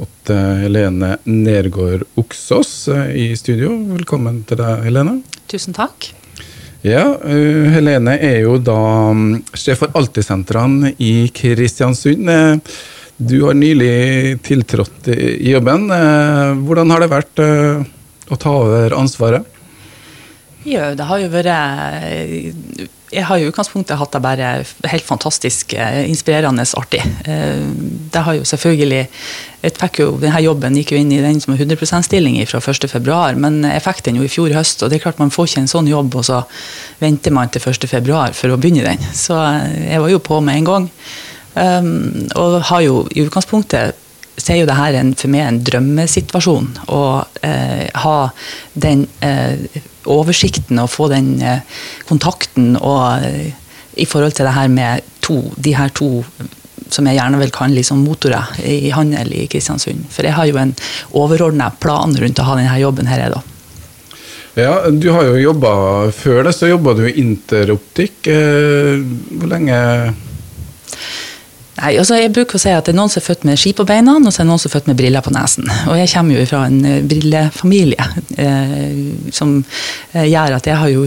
fått eh, Helene Nergård Oksås eh, i studio. Velkommen til deg, Helene. Tusen takk. Ja, uh, Helene er jo da um, sjef for Alltidsentrene i Kristiansund. Du har nylig tiltrådt i jobben. Hvordan har det vært å ta over ansvaret? Jo, det har jo vært jeg har i utgangspunktet hatt det bare helt fantastisk eh, inspirerende artig. Eh, det har jo selvfølgelig jeg fikk jo, denne Jobben gikk jo inn i den som 100 %-stilling fra 1.2, men jeg fikk den jo i fjor høst. og det er klart Man får ikke en sånn jobb, og så venter man til 1.2 for å begynne den. Så eh, jeg var jo på med en gang. og har jo i utgangspunktet så er jo det her en, for meg en drømmesituasjon. Å ha den oversikten og få den eh, kontakten og eh, i forhold til det her med to, de her to som jeg gjerne vil kalle liksom motorer i handel i Kristiansund. For jeg har jo en overordna plan rundt å ha denne jobben her. da. Ja, Du har jo jobba før det, så jobba du i Interoptikk. Eh, hvor lenge Nei, altså jeg bruker å si at Det er noen som er født med ski på beina, og så er det noen som er født med briller på nesen. Og Jeg kommer jo fra en eh, brillefamilie eh, som eh, gjør at jeg har jo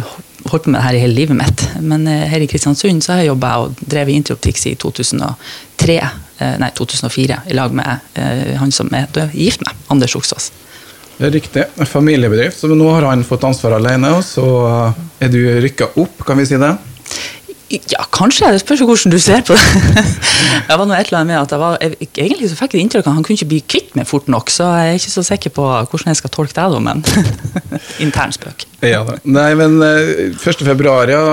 holdt på med det her i hele livet mitt. Men eh, her i Kristiansund så har jeg jobba og drevet Interoptics i 2003, eh, nei 2004 i lag med eh, han som er gift med, Anders Oksås. Det er riktig. Familiebedrift. Så nå har han fått ansvar alene, og så er du rykka opp, kan vi si det? Ja, kanskje. Det spørs hvordan du ser på det. det var noe et eller annet med at var, jeg, Egentlig så fikk jeg inntrykk av at han kunne ikke bli kvitt meg fort nok, så jeg er ikke så sikker på hvordan jeg skal tolke det, da, men intern spøk. Ja, Nei, men 1. Eh, februar, ja.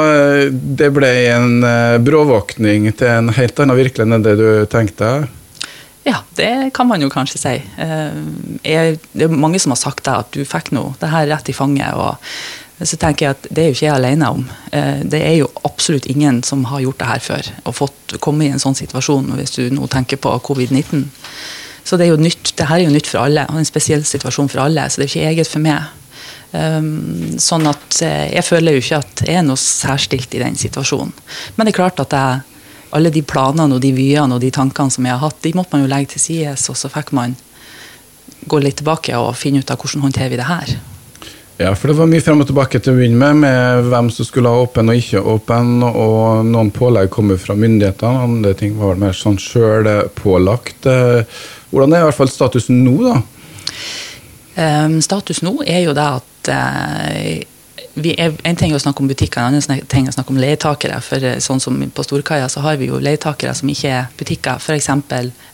Det ble en eh, bråvåkning til en helt annen virkelighet enn det du tenkte? Ja, det kan man jo kanskje si. Eh, jeg, det er mange som har sagt det, at du fikk nå det her rett i fanget. og så tenker jeg at det er jo ikke jeg alene om. Eh, det er jo absolutt ingen som har gjort det her før og fått komme i en sånn situasjon, hvis du nå tenker på covid-19. Så det er jo nytt. Det her er jo nytt for alle, og en spesiell situasjon for alle. Så det er jo ikke eget for meg. Um, sånn at eh, jeg føler jo ikke at jeg er noe særstilt i den situasjonen. Men det er klart at jeg, alle de planene og de vyene og de tankene som jeg har hatt, de måtte man jo legge til side, og så fikk man gå litt tilbake og finne ut av hvordan håndterer vi det her. Ja, for det var mye frem og tilbake til å begynne med, med hvem som skulle ha åpen og ikke åpen, og noen pålegg kommer fra myndighetene, andre ting var mer sånn sjølpålagt. Hvordan er i hvert fall statusen nå, da? Um, status nå er jo det at uh, er, en ting er å snakke om butikker, en annen ting er å snakke om leietakere. for eh, sånn som På Storkaia så har vi jo leietakere som ikke er butikker. F.eks.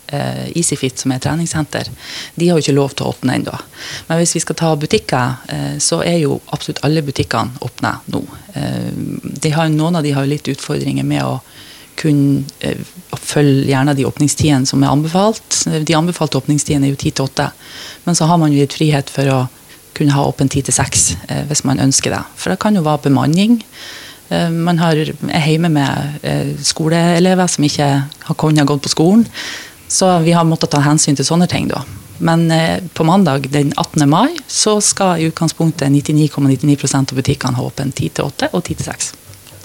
Eh, EasyFit, som er treningssenter. De har jo ikke lov til å åpne ennå. Men hvis vi skal ta butikker, eh, så er jo absolutt alle butikkene åpne nå. Eh, har, noen av de har jo litt utfordringer med å kunne følge gjerne de åpningstidene som er anbefalt. De anbefalte åpningstidene er jo 10 til 8, men så har man jo gitt frihet for å kunne ha åpen ti til seks eh, hvis man ønsker det. For det kan jo være bemanning. Eh, man har, er hjemme med eh, skoleelever som ikke har kunnet gått på skolen. Så vi har måttet ta hensyn til sånne ting. da. Men på mandag den 18. mai så skal i utgangspunktet 99,99 ,99 av butikkene ha åpent 10 til 8 og 10 til 6.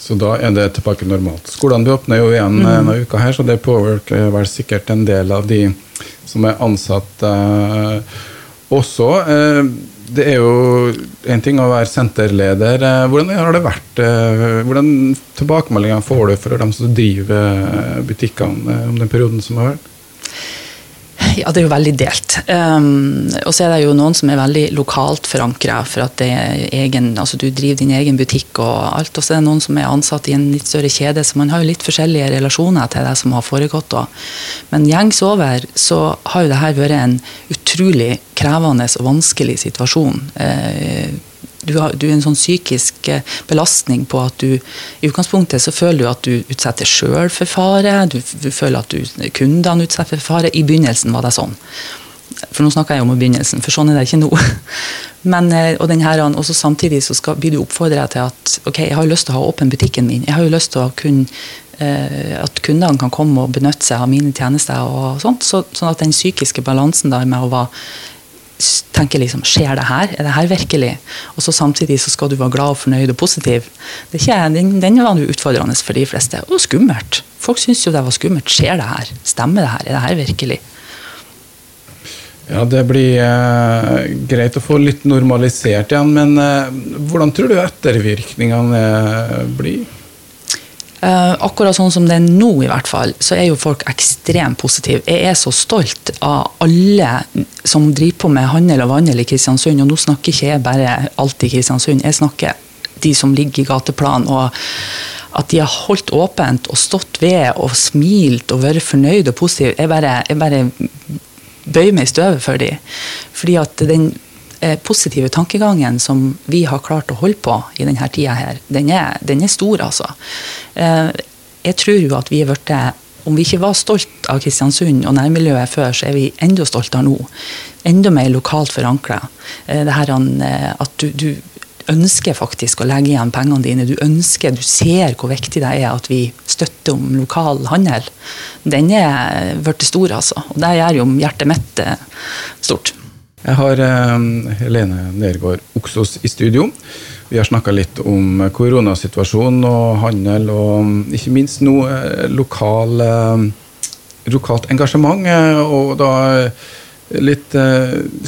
Så da er det tilbake normalt. Skolene åpner jo igjen mm. denne uka her, så det påvirker vel sikkert en del av de som er ansatt eh, også. Eh, det er jo en ting å være senterleder. Eh, hvordan har det vært? Eh, hvordan tilbakemeldinger får du fra dem som driver butikkene om den perioden som har vært? Ja, det er jo veldig delt. Um, og så er det jo noen som er veldig lokalt forankra, for at egen, altså du driver din egen butikk og alt. Og så er det noen som er ansatt i en litt større kjede, så man har jo litt forskjellige relasjoner til det som har foregått. Også. Men gjengs over så har jo det her vært en utrolig krevende og vanskelig situasjon. Uh, du har, du er en sånn psykisk eh, belastning på at du I utgangspunktet så føler du at du utsetter sjøl for fare. Du, du, føler at kundene utsetter for fare. I begynnelsen var det sånn. For nå snakker jeg om begynnelsen, for sånn er det ikke nå. Men, eh, og den her, også Samtidig så skal, blir du oppfordra til at ok, jeg har lyst til å ha åpen butikken min. Jeg har jo lyst til å kunne eh, at kundene kan komme og benytte seg av mine tjenester. og sånt, så, Sånn at den psykiske balansen der med å være tenker liksom Skjer det her? Er det her virkelig? Og så samtidig så skal du være glad og fornøyd og positiv. Det er ikke, den, var utfordrende for de fleste. Og skummelt. Folk syns jo det var skummelt. Skjer det her? Stemmer det her? Er det her virkelig? Ja, det blir eh, greit å få litt normalisert igjen, men eh, hvordan tror du ettervirkningene eh, blir? Uh, akkurat sånn som det er nå, i hvert fall, så er jo folk ekstremt positive. Jeg er så stolt av alle som driver på med handel og vandel i Kristiansund. Og nå snakker ikke jeg bare alt i Kristiansund, jeg snakker de som ligger i gateplan. og at de har holdt åpent og stått ved og smilt og vært fornøyd og positiv. Jeg bare, jeg bare bøyer meg i støvet for dem. Fordi at den positive tankegangen som vi har klart å holde på i denne tida her, den er, den er stor, altså. Eh, jeg tror jo at vi er blitt om vi ikke var stolt av Kristiansund og nærmiljøet før, så er vi enda stoltere nå. Enda mer lokalt forankra. Eh, at du, du, ønsker faktisk å legge igjen pengene dine. Du ønsker, du ser hvor viktig det er at vi støtter om lokal handel. Den er blitt stor, altså. Og det gjør jo hjertet mitt stort. Jeg har eh, Helene Nergård Oksås i studio. Vi har snakka litt om koronasituasjonen og handel, og ikke minst nå eh, lokal, eh, lokalt engasjement. Og da litt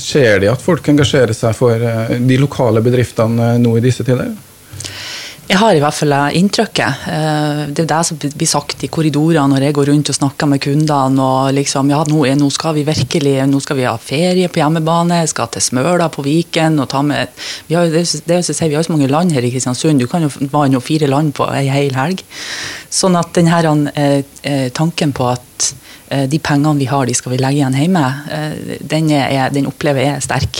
Ser de at folk engasjerer seg for de lokale bedriftene nå i disse tider? Jeg har i hvert fall inntrykket. Eh, det er det som blir sagt i korridorene når jeg går rundt og snakker med kundene. og liksom, ja, nå, nå, skal vi virkelig nå skal vi ha ferie på hjemmebane, skal til Smøla på Viken. og ta med, Vi har, det, det si, vi har så mange land her i Kristiansund, du kan jo vanne fire land på ei hel helg. Sånn at denne eh, eh, tanken på at de pengene vi har, de skal vi legge igjen hjemme, den, er, den opplever jeg er sterk.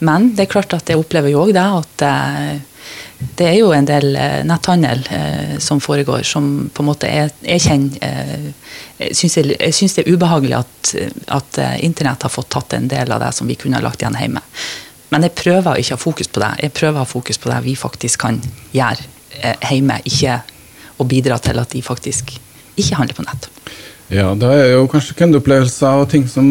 Men det er klart at jeg opplever jo òg det at det er jo en del eh, netthandel eh, som foregår, som på en måte er, er kjent, eh, Jeg syns det er ubehagelig at, at eh, internett har fått tatt en del av det som vi kunne ha lagt igjen hjemme. Men jeg prøver å ikke ha fokus på det. Jeg prøver å ha fokus på det vi faktisk kan gjøre eh, hjemme, ikke å bidra til at de faktisk ikke handler på nett. Ja, da er jo kanskje kundeopplevelser og ting som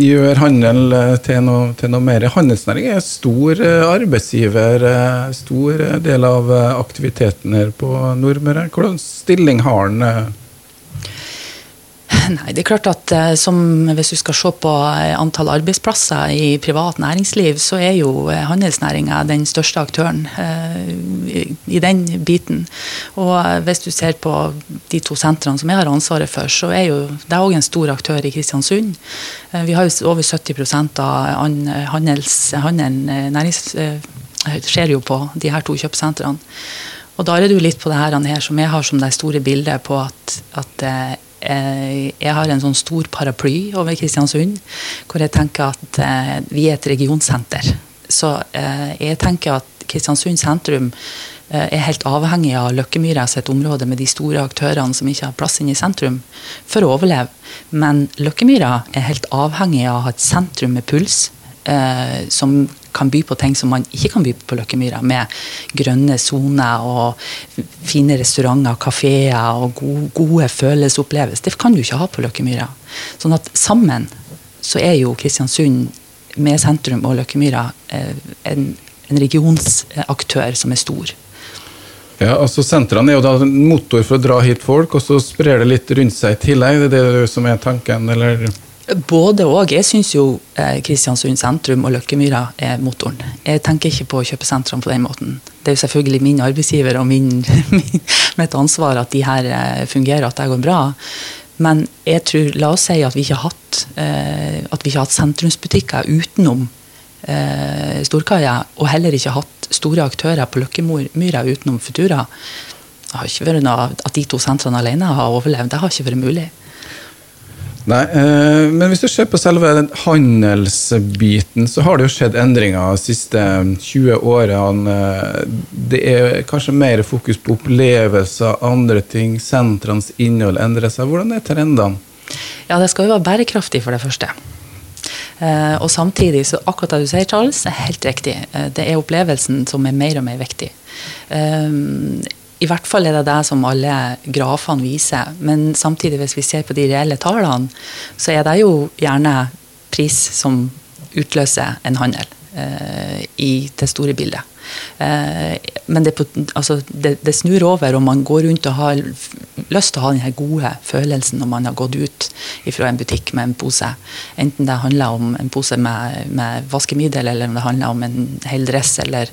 gjør handel eh, til noe, til noe mer. Handelsnæring er stor eh, arbeidsgiver, eh, stor del av aktiviteten her på Nordmøre. Hvordan stilling har den? Nei, det er klart at eh, som, Hvis du skal se på eh, antall arbeidsplasser i privat næringsliv, så er jo eh, handelsnæringa den største aktøren i, den biten. Og hvis du ser på de to sentrene som jeg har ansvaret for, så er jo det òg en stor aktør i Kristiansund. Vi har jo over 70 av handels, handelen nærings, skjer jo på de her to kjøpesentrene. Og da er det jo litt på det her som jeg har som det store bildet på at, at jeg har en sånn stor paraply over Kristiansund, hvor jeg tenker at eh, vi er et regionsenter. Så eh, jeg tenker at Kristiansund sentrum er helt avhengig av Løkkemyra sitt område med de store aktørene som ikke har plass inne i sentrum, for å overleve. Men Løkkemyra er helt avhengig av å ha et sentrum med puls, som kan by på ting som man ikke kan by på Løkkemyra, med grønne soner og fine restauranter, kafeer og gode, gode følelsesopplevelser. Det kan du ikke ha på Løkkemyra. Sånn at sammen så er jo Kristiansund med sentrum og Løkkemyra eh, en, en regionsaktør som er stor. Ja, altså Sentrene er jo da en motor for å dra hit folk, og så sprer det litt rundt seg i tillegg. Det er det som er tanken, eller? Både og. Jeg syns jo eh, Kristiansund sentrum og Løkkemyra er motoren. Jeg tenker ikke på å kjøpe sentrene på den måten. Det er jo selvfølgelig min arbeidsgiver og min, mitt ansvar at de her eh, fungerer, at det går bra. Men jeg tror, la oss si at vi ikke har hatt, eh, at vi ikke har hatt sentrumsbutikker utenom Storkaia, og heller ikke hatt store aktører på Løkkemyra utenom Futura. At de to sentrene alene har overlevd, det har ikke vært mulig. Nei, eh, men hvis du ser på selve den handelsbiten, så har det jo skjedd endringer de siste 20 årene. Det er kanskje mer fokus på opplevelser, andre ting. Sentrenes innhold endrer seg. Hvordan er trendene? Ja, det skal jo være bærekraftig, for det første. Eh, og samtidig, så akkurat det du sier, Charles, er helt riktig. Eh, det er opplevelsen som er mer og mer viktig. I hvert fall er det det som alle grafene viser. Men samtidig, hvis vi ser på de reelle tallene, så er det jo gjerne pris som utløser en handel eh, i det store bildet. Eh, men det, altså, det, det, snur over, og man går rundt og har lyst til å ha den gode følelsen når man har gått ut fra en butikk med en pose. Enten det handler om en pose med, med vaskemiddel, eller om det handler om en hel dress. Eller,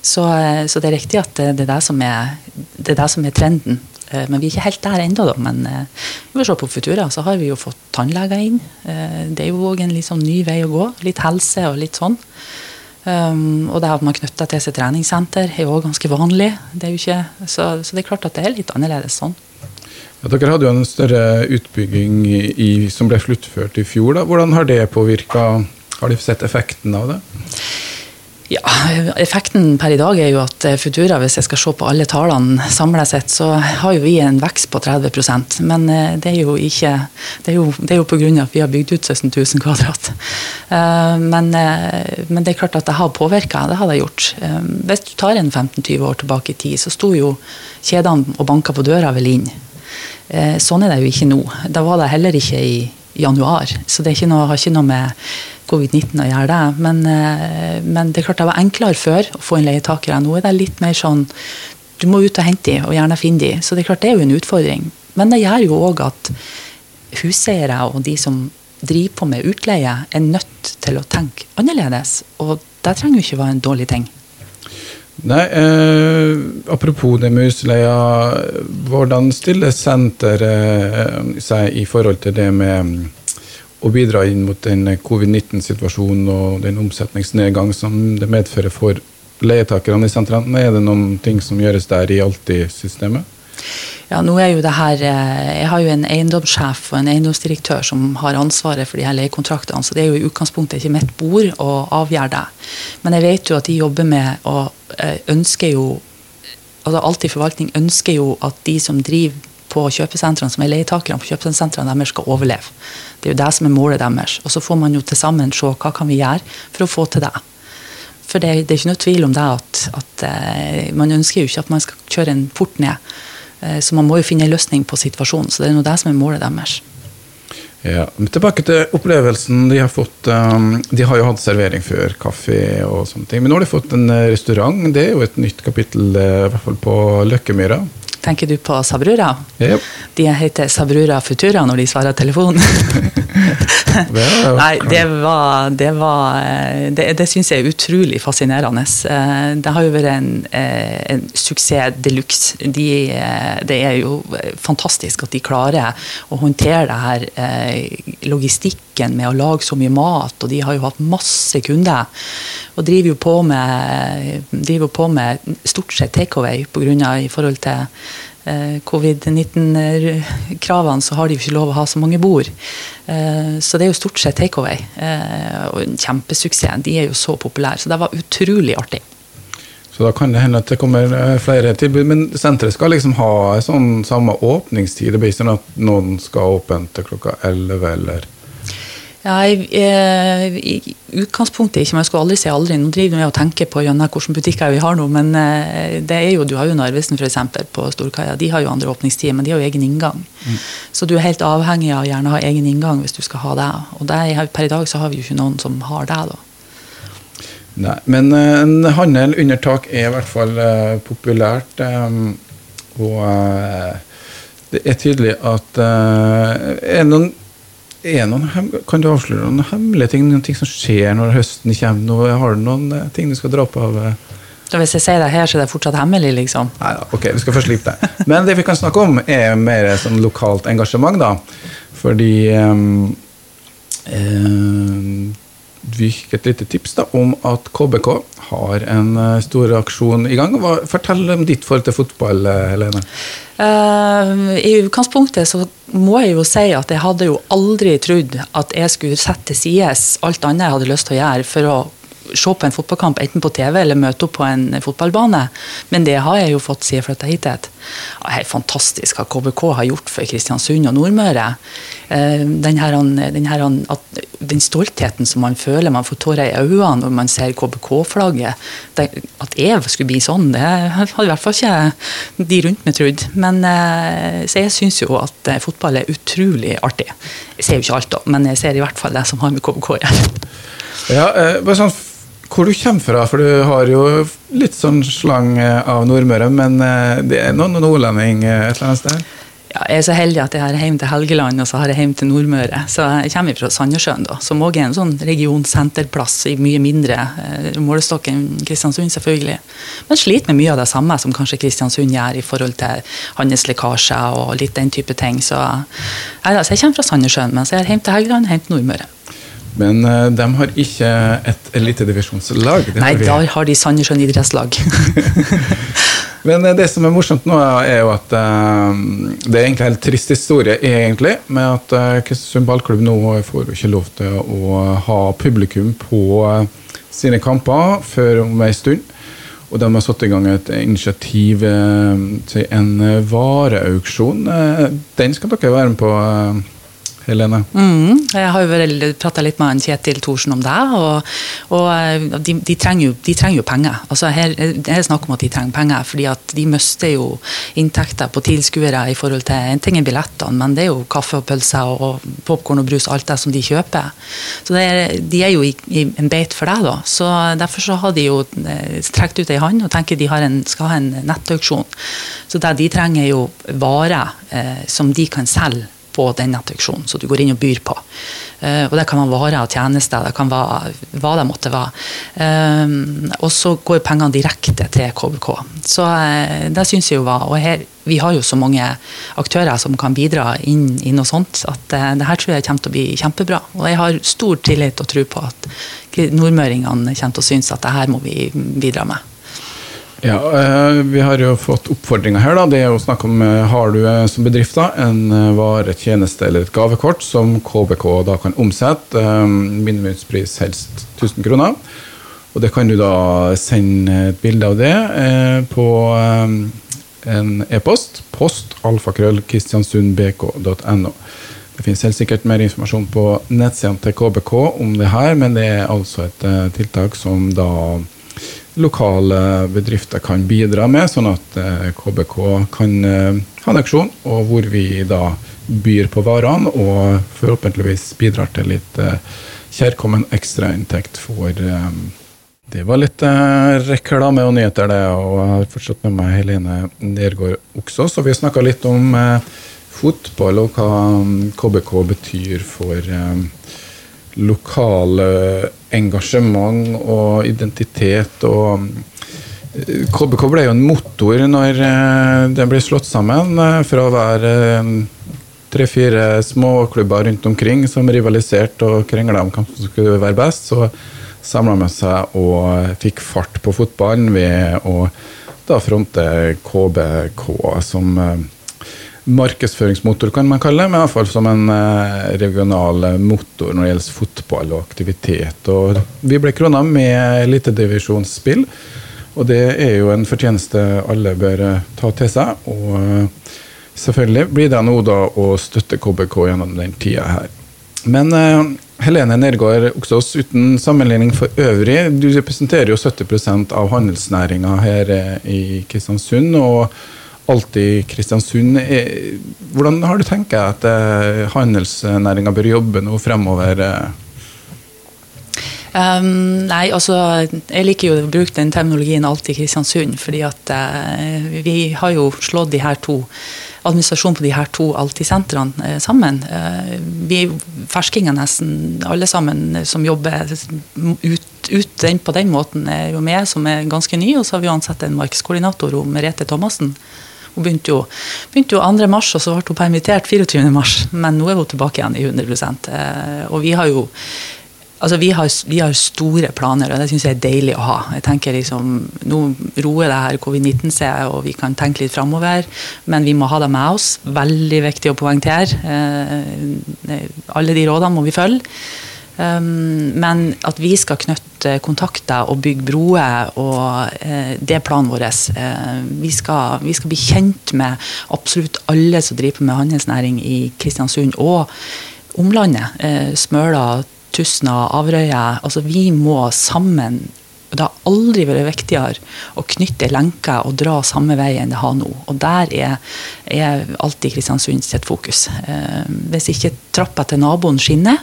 så, så, det er riktig at det, er det, som er, det er det som er trenden. Eh, men vi er ikke helt der ennå, da. Men eh, vi får se på Futura, så har vi jo fått tannleger inn. Eh, det er jo òg en sånn ny vei å gå. Litt helse og litt sånn. Um, og det at man knytter til seg treningssenter, er jo òg ganske vanlig. Det ikke, så, så, det er klart at det er litt annerledes sånn. Ja, dere hadde jo en større utbygging i, som ble sluttført i fjor. Da. Hvordan har det påvirka Har de sett effekten av det? Ja, Effekten per i dag er jo at eh, Futura, hvis jeg skal se på alle tallene samlet sett, så har jo vi en vekst på 30% Men eh, det er jo ikke Det er jo, det er jo pga. at vi har bygd ut 17 000 kvadrat. Eh, men, men, det er klart at det har påvirka. Det har det gjort. Hvis du tar en 15-20 år tilbake i tid, så sto jo kjedene og banka på døra vel inn. Sånn er det jo ikke nå. Da var det heller ikke i januar. Så det noe, har ikke noe med covid-19 å gjøre det. Men, eh, men, det er klart det var enklere før å få inn leietakere. Nå er det litt mer sånn du må ut og hente dem, og gjerne finne dem. Så det er klart det er jo en utfordring. Men det gjør jo òg at huseiere og de som driver på med utleie, er nødt til å tenke annerledes. Og det trenger jo ikke være en dårlig ting. Nei, eh, Apropos det med husleia. Hvordan stiller senteret eh, seg i forhold til det med å bidra inn mot den covid-19-situasjonen og den omsetningsnedgang som det medfører for leietakerne i sentrene. Er det noen ting som gjøres der i Alltid-systemet? Ja, nå er jo det her, eh, Jeg har jo en eiendomssjef og en eiendomsdirektør som har ansvaret for de her leiekontraktene, så det er jo i utgangspunktet ikke mitt bord å avgjøre det. Men jeg vet jo at de jobber med og eh, ønsker jo altså Alltid forvaltning ønsker jo at de som driver på kjøpesentrene, som er leietakerne på kjøpesentrene deres, skal overleve. Det er jo det som er målet deres. Og så får man jo til sammen se hva kan vi gjøre for å få til det. For det, det er ikke noe tvil om det at, at uh, man ønsker jo ikke at man skal kjøre en port ned. Uh, så man må jo finne en løsning på situasjonen. Så det er nå det som er målet deres. Ja, Tilbake til opplevelsen de har fått. Um, de har jo hatt servering før, kaffe og sånne ting. Men nå har de fått en restaurant. Det er jo et nytt kapittel, i hvert fall på Løkkemyra. Tenker du på Sabrura? Yep. De heter Sabrura Futura når de svarer telefonen. Nei, det var Det, var, eh, det, det syns jeg er utrolig fascinerende. Eh, det har jo vært en, eh, en suksess de luxe. De, det er jo fantastisk at de klarer å håndtere det her logistikken med å lage så mye mat, og de har jo hatt masse kunder. Og driver jo på med, driver på med stort sett takeaway i forhold til Eh, covid-19-kravene, så har de jo ikke lov å ha så mange bord. Eh, så det er jo stort sett takeaway. Eh, og en kjempesuksess. De er jo så populære. Så det var utrolig artig. Så da kan det hende at det kommer flere tilbud. Men senteret skal liksom ha sånn samme åpningstid? Det blir sånn at noen skal åpne til klokka 11, eller? Ja, i, eh, i, utgangspunktet ikke, men jeg skal aldri si aldri. Nå driver jeg og tenker på gjennom hvilke butikker vi har nå, men eh, det er jo, du har jo Narvesen f.eks. på Storkaia. De har jo andre åpningstider, men de har jo egen inngang. Mm. Så du er helt avhengig av å gjerne ha egen inngang hvis du skal ha det. Og det, per i dag så har vi jo ikke noen som har det. da. Nei, men uh, en handel under tak er i hvert fall uh, populært. Og det er tydelig at er noen noen, kan du avsløre noen hemmelige ting noen ting som skjer når høsten kommer? Noe, har du noen eh, ting du skal dra på av? Eh? Så hvis jeg sier det her, så er det fortsatt hemmelig, liksom? Nei da, ok, vi skal først slippe det. Men det vi kan snakke om, er mer sånn lokalt engasjement, da. Fordi um, um, vi et lite tips da, om at KBK har en uh, stor aksjon i gang. Hva, fortell om ditt forhold til fotball, Helene. Uh, I utgangspunktet så må jeg jo si at jeg hadde jo aldri trodd at jeg skulle sette til side alt annet jeg hadde lyst til å gjøre for å se på en fotballkamp enten på TV eller møte opp på en fotballbane. Men det har jeg jo fått siden jeg flytta hit. Det er helt fantastisk hva KBK har gjort for Kristiansund og Nordmøre. Eh, den, her, den, her, den, stoltheten som man føler, man får tårer i øynene når man ser KBK-flagget. At jeg skulle bli sånn, det hadde i hvert fall ikke de rundt meg trodd. Men eh, så jeg syns jo at eh, fotball er utrolig artig. Jeg ser jo ikke alt, da, men jeg ser i hvert fall det som har med KBK å gjøre. Ja, bare sånn hvor du kommer fra, for du har jo litt sånn slang av Nordmøre, men det er noen nordlending et eller annet sted? Ja, jeg er så heldig at jeg har hjem til Helgeland og så har jeg hjem til Nordmøre. Så jeg kommer fra Sandnessjøen, som òg er en sånn regionsenterplass i mye mindre eh, målestokk enn Kristiansund, selvfølgelig. Men sliter med mye av det samme som kanskje Kristiansund gjør i forhold til handelslekkasjer og litt den type ting. Så, jeg, så jeg kommer fra Sandnessjøen, mens jeg er hjem til Helgeland, hjem til Nordmøre. Men uh, de har ikke et elitedivisjonslag. Nei, da har de Sandnessjøen idrettslag. Men uh, det som er morsomt nå, er jo at uh, det er egentlig en helt trist historie, egentlig, med at Kristiansund ballklubb nå får jo ikke lov til å ha publikum på sine kamper før om ei stund. Og de har satt i gang et initiativ til en vareauksjon. Den skal dere være med på. Helene? Mm, jeg har jo prata litt med Kjetil Thorsen om det. Og, og eh, de, de, trenger jo, de, trenger jo, penger. Altså her, er snakk om at de trenger penger, fordi at de mister jo inntekter på tilskuere i forhold til En ting er billettene, men det er jo kaffe og pølser og popkorn og brus, alt det som de kjøper. Så er, de er jo i, i en beit for deg, da. Så derfor så har de jo eh, trukket ut ei hånd og tenker de en, skal ha en nettauksjon. Så det de trenger, er jo varer eh, som de kan selge på den attraksjonen som du går inn og byr på. Uh, og Det kan være varer og tjenester, det kan være hva det måtte være. Uh, og så går pengene direkte til KBK. Så uh, det syns jeg jo var Og her, vi har jo så mange aktører som kan bidra inn i noe sånt, at det her tror jeg kommer til å bli kjempebra. Og jeg har stor tillit og tro på at nordmøringene kommer til å synes at det her må vi bidra med. Ja, eh, Vi har jo fått oppfordringer her. da, Det er jo snakk om eh, Har du eh, som bedrift da, en vare, tjeneste eller et gavekort som KBK da kan omsette, minimumspris helst 1000 kroner. Og Det kan du da sende et bilde av det på en e-post. Post alfakrøllkristiansundbk.no. Det finnes helt sikkert mer informasjon på nettsidene til KBK om det her, men det er altså et tiltak som da lokale bedrifter kan bidra med, sånn at KBK eh, kan eh, ha en aksjon, og hvor vi da byr på varene og forhåpentligvis bidrar til litt eh, kjærkommen ekstrainntekt for det var litt reklame og nyheter, det. Og jeg har fortsatt med meg Helene Nergård også. Så vi snakka litt om fotball og hva KBK mm, betyr for lokale engasjement og identitet og KBK eh, ble jo en motor når den ble slått sammen, eh, fra å være tre-fire småklubber rundt omkring som rivaliserte og krangla om hvem som skulle være best. Så samla man seg og fikk fart på fotballen ved å da fronte KBK som markedsføringsmotor, kan man kalle det. Men iallfall som en eh, regional motor når det gjelder fotball og aktivitet. Og vi ble krona med elitedivisjonsspill, og det er jo en fortjeneste alle bør eh, ta til seg. Og eh, selvfølgelig blir det nå da å støtte KBK gjennom den tida her. Men Helene Nergård Oksås, uten sammenligning for øvrig, du representerer jo 70% av handelsnæringa her i Kristiansund. og alt i Kristiansund. Eh, hvordan har du tenkt at eh, handelsnæringa bør jobbe nå fremover? Um, nei, altså Jeg liker jo å bruke den terminologien alt i Kristiansund. fordi at uh, vi har jo slått de her to administrasjonen på de her to Alltid-sentrene uh, sammen. Uh, vi er ferskinger nesten alle sammen som jobber ut, ut den, på den måten, er jo med, som er ganske ny. Og så har vi ansatt en markedskoordinator, Merete Thomassen hun begynte jo, begynte jo 2. mars, og så ble hun permittert 24. mars. Men nå er hun tilbake igjen i 100 eh, Og vi har jo Altså, vi har, vi har, store planer, og det syns jeg er deilig å ha. Jeg tenker liksom, Nå roer det her covid-19 seg, og vi kan tenke litt framover. Men vi må ha det med oss. Veldig viktig å poengtere. Eh, alle de rådene må vi følge. Um, men at vi skal knytte kontakter og bygge broer, og uh, det er planen vår. Uh, vi, skal, vi, skal, bli kjent med absolutt alle som driver med handelsnæring i Kristiansund og omlandet. Uh, Smøla, Tustna, Averøya. Altså, vi må sammen det har aldri vært viktigere å knytte lenker og dra samme vei enn det har nå. Og der er, er alltid Kristiansund sitt fokus. hvis ikke trappa til naboen skinner,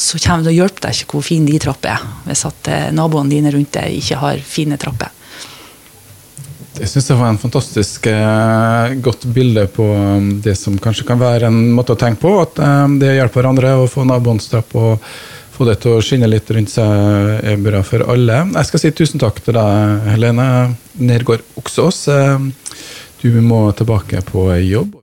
så kommer det å hjelpe deg ikke hvor fin de trapper er, hvis at eh, naboene dine rundt deg ikke har fine trapper. Jeg syns det var en fantastisk eh, godt bilde på um, det som kanskje kan være en måte å tenke på. At eh, det hjelper hverandre å få naboens trapp og få det til å skinne litt rundt seg er bra for alle. Jeg skal si tusen takk til deg, Helene Nergård Oksås. Eh, du må tilbake på jobb.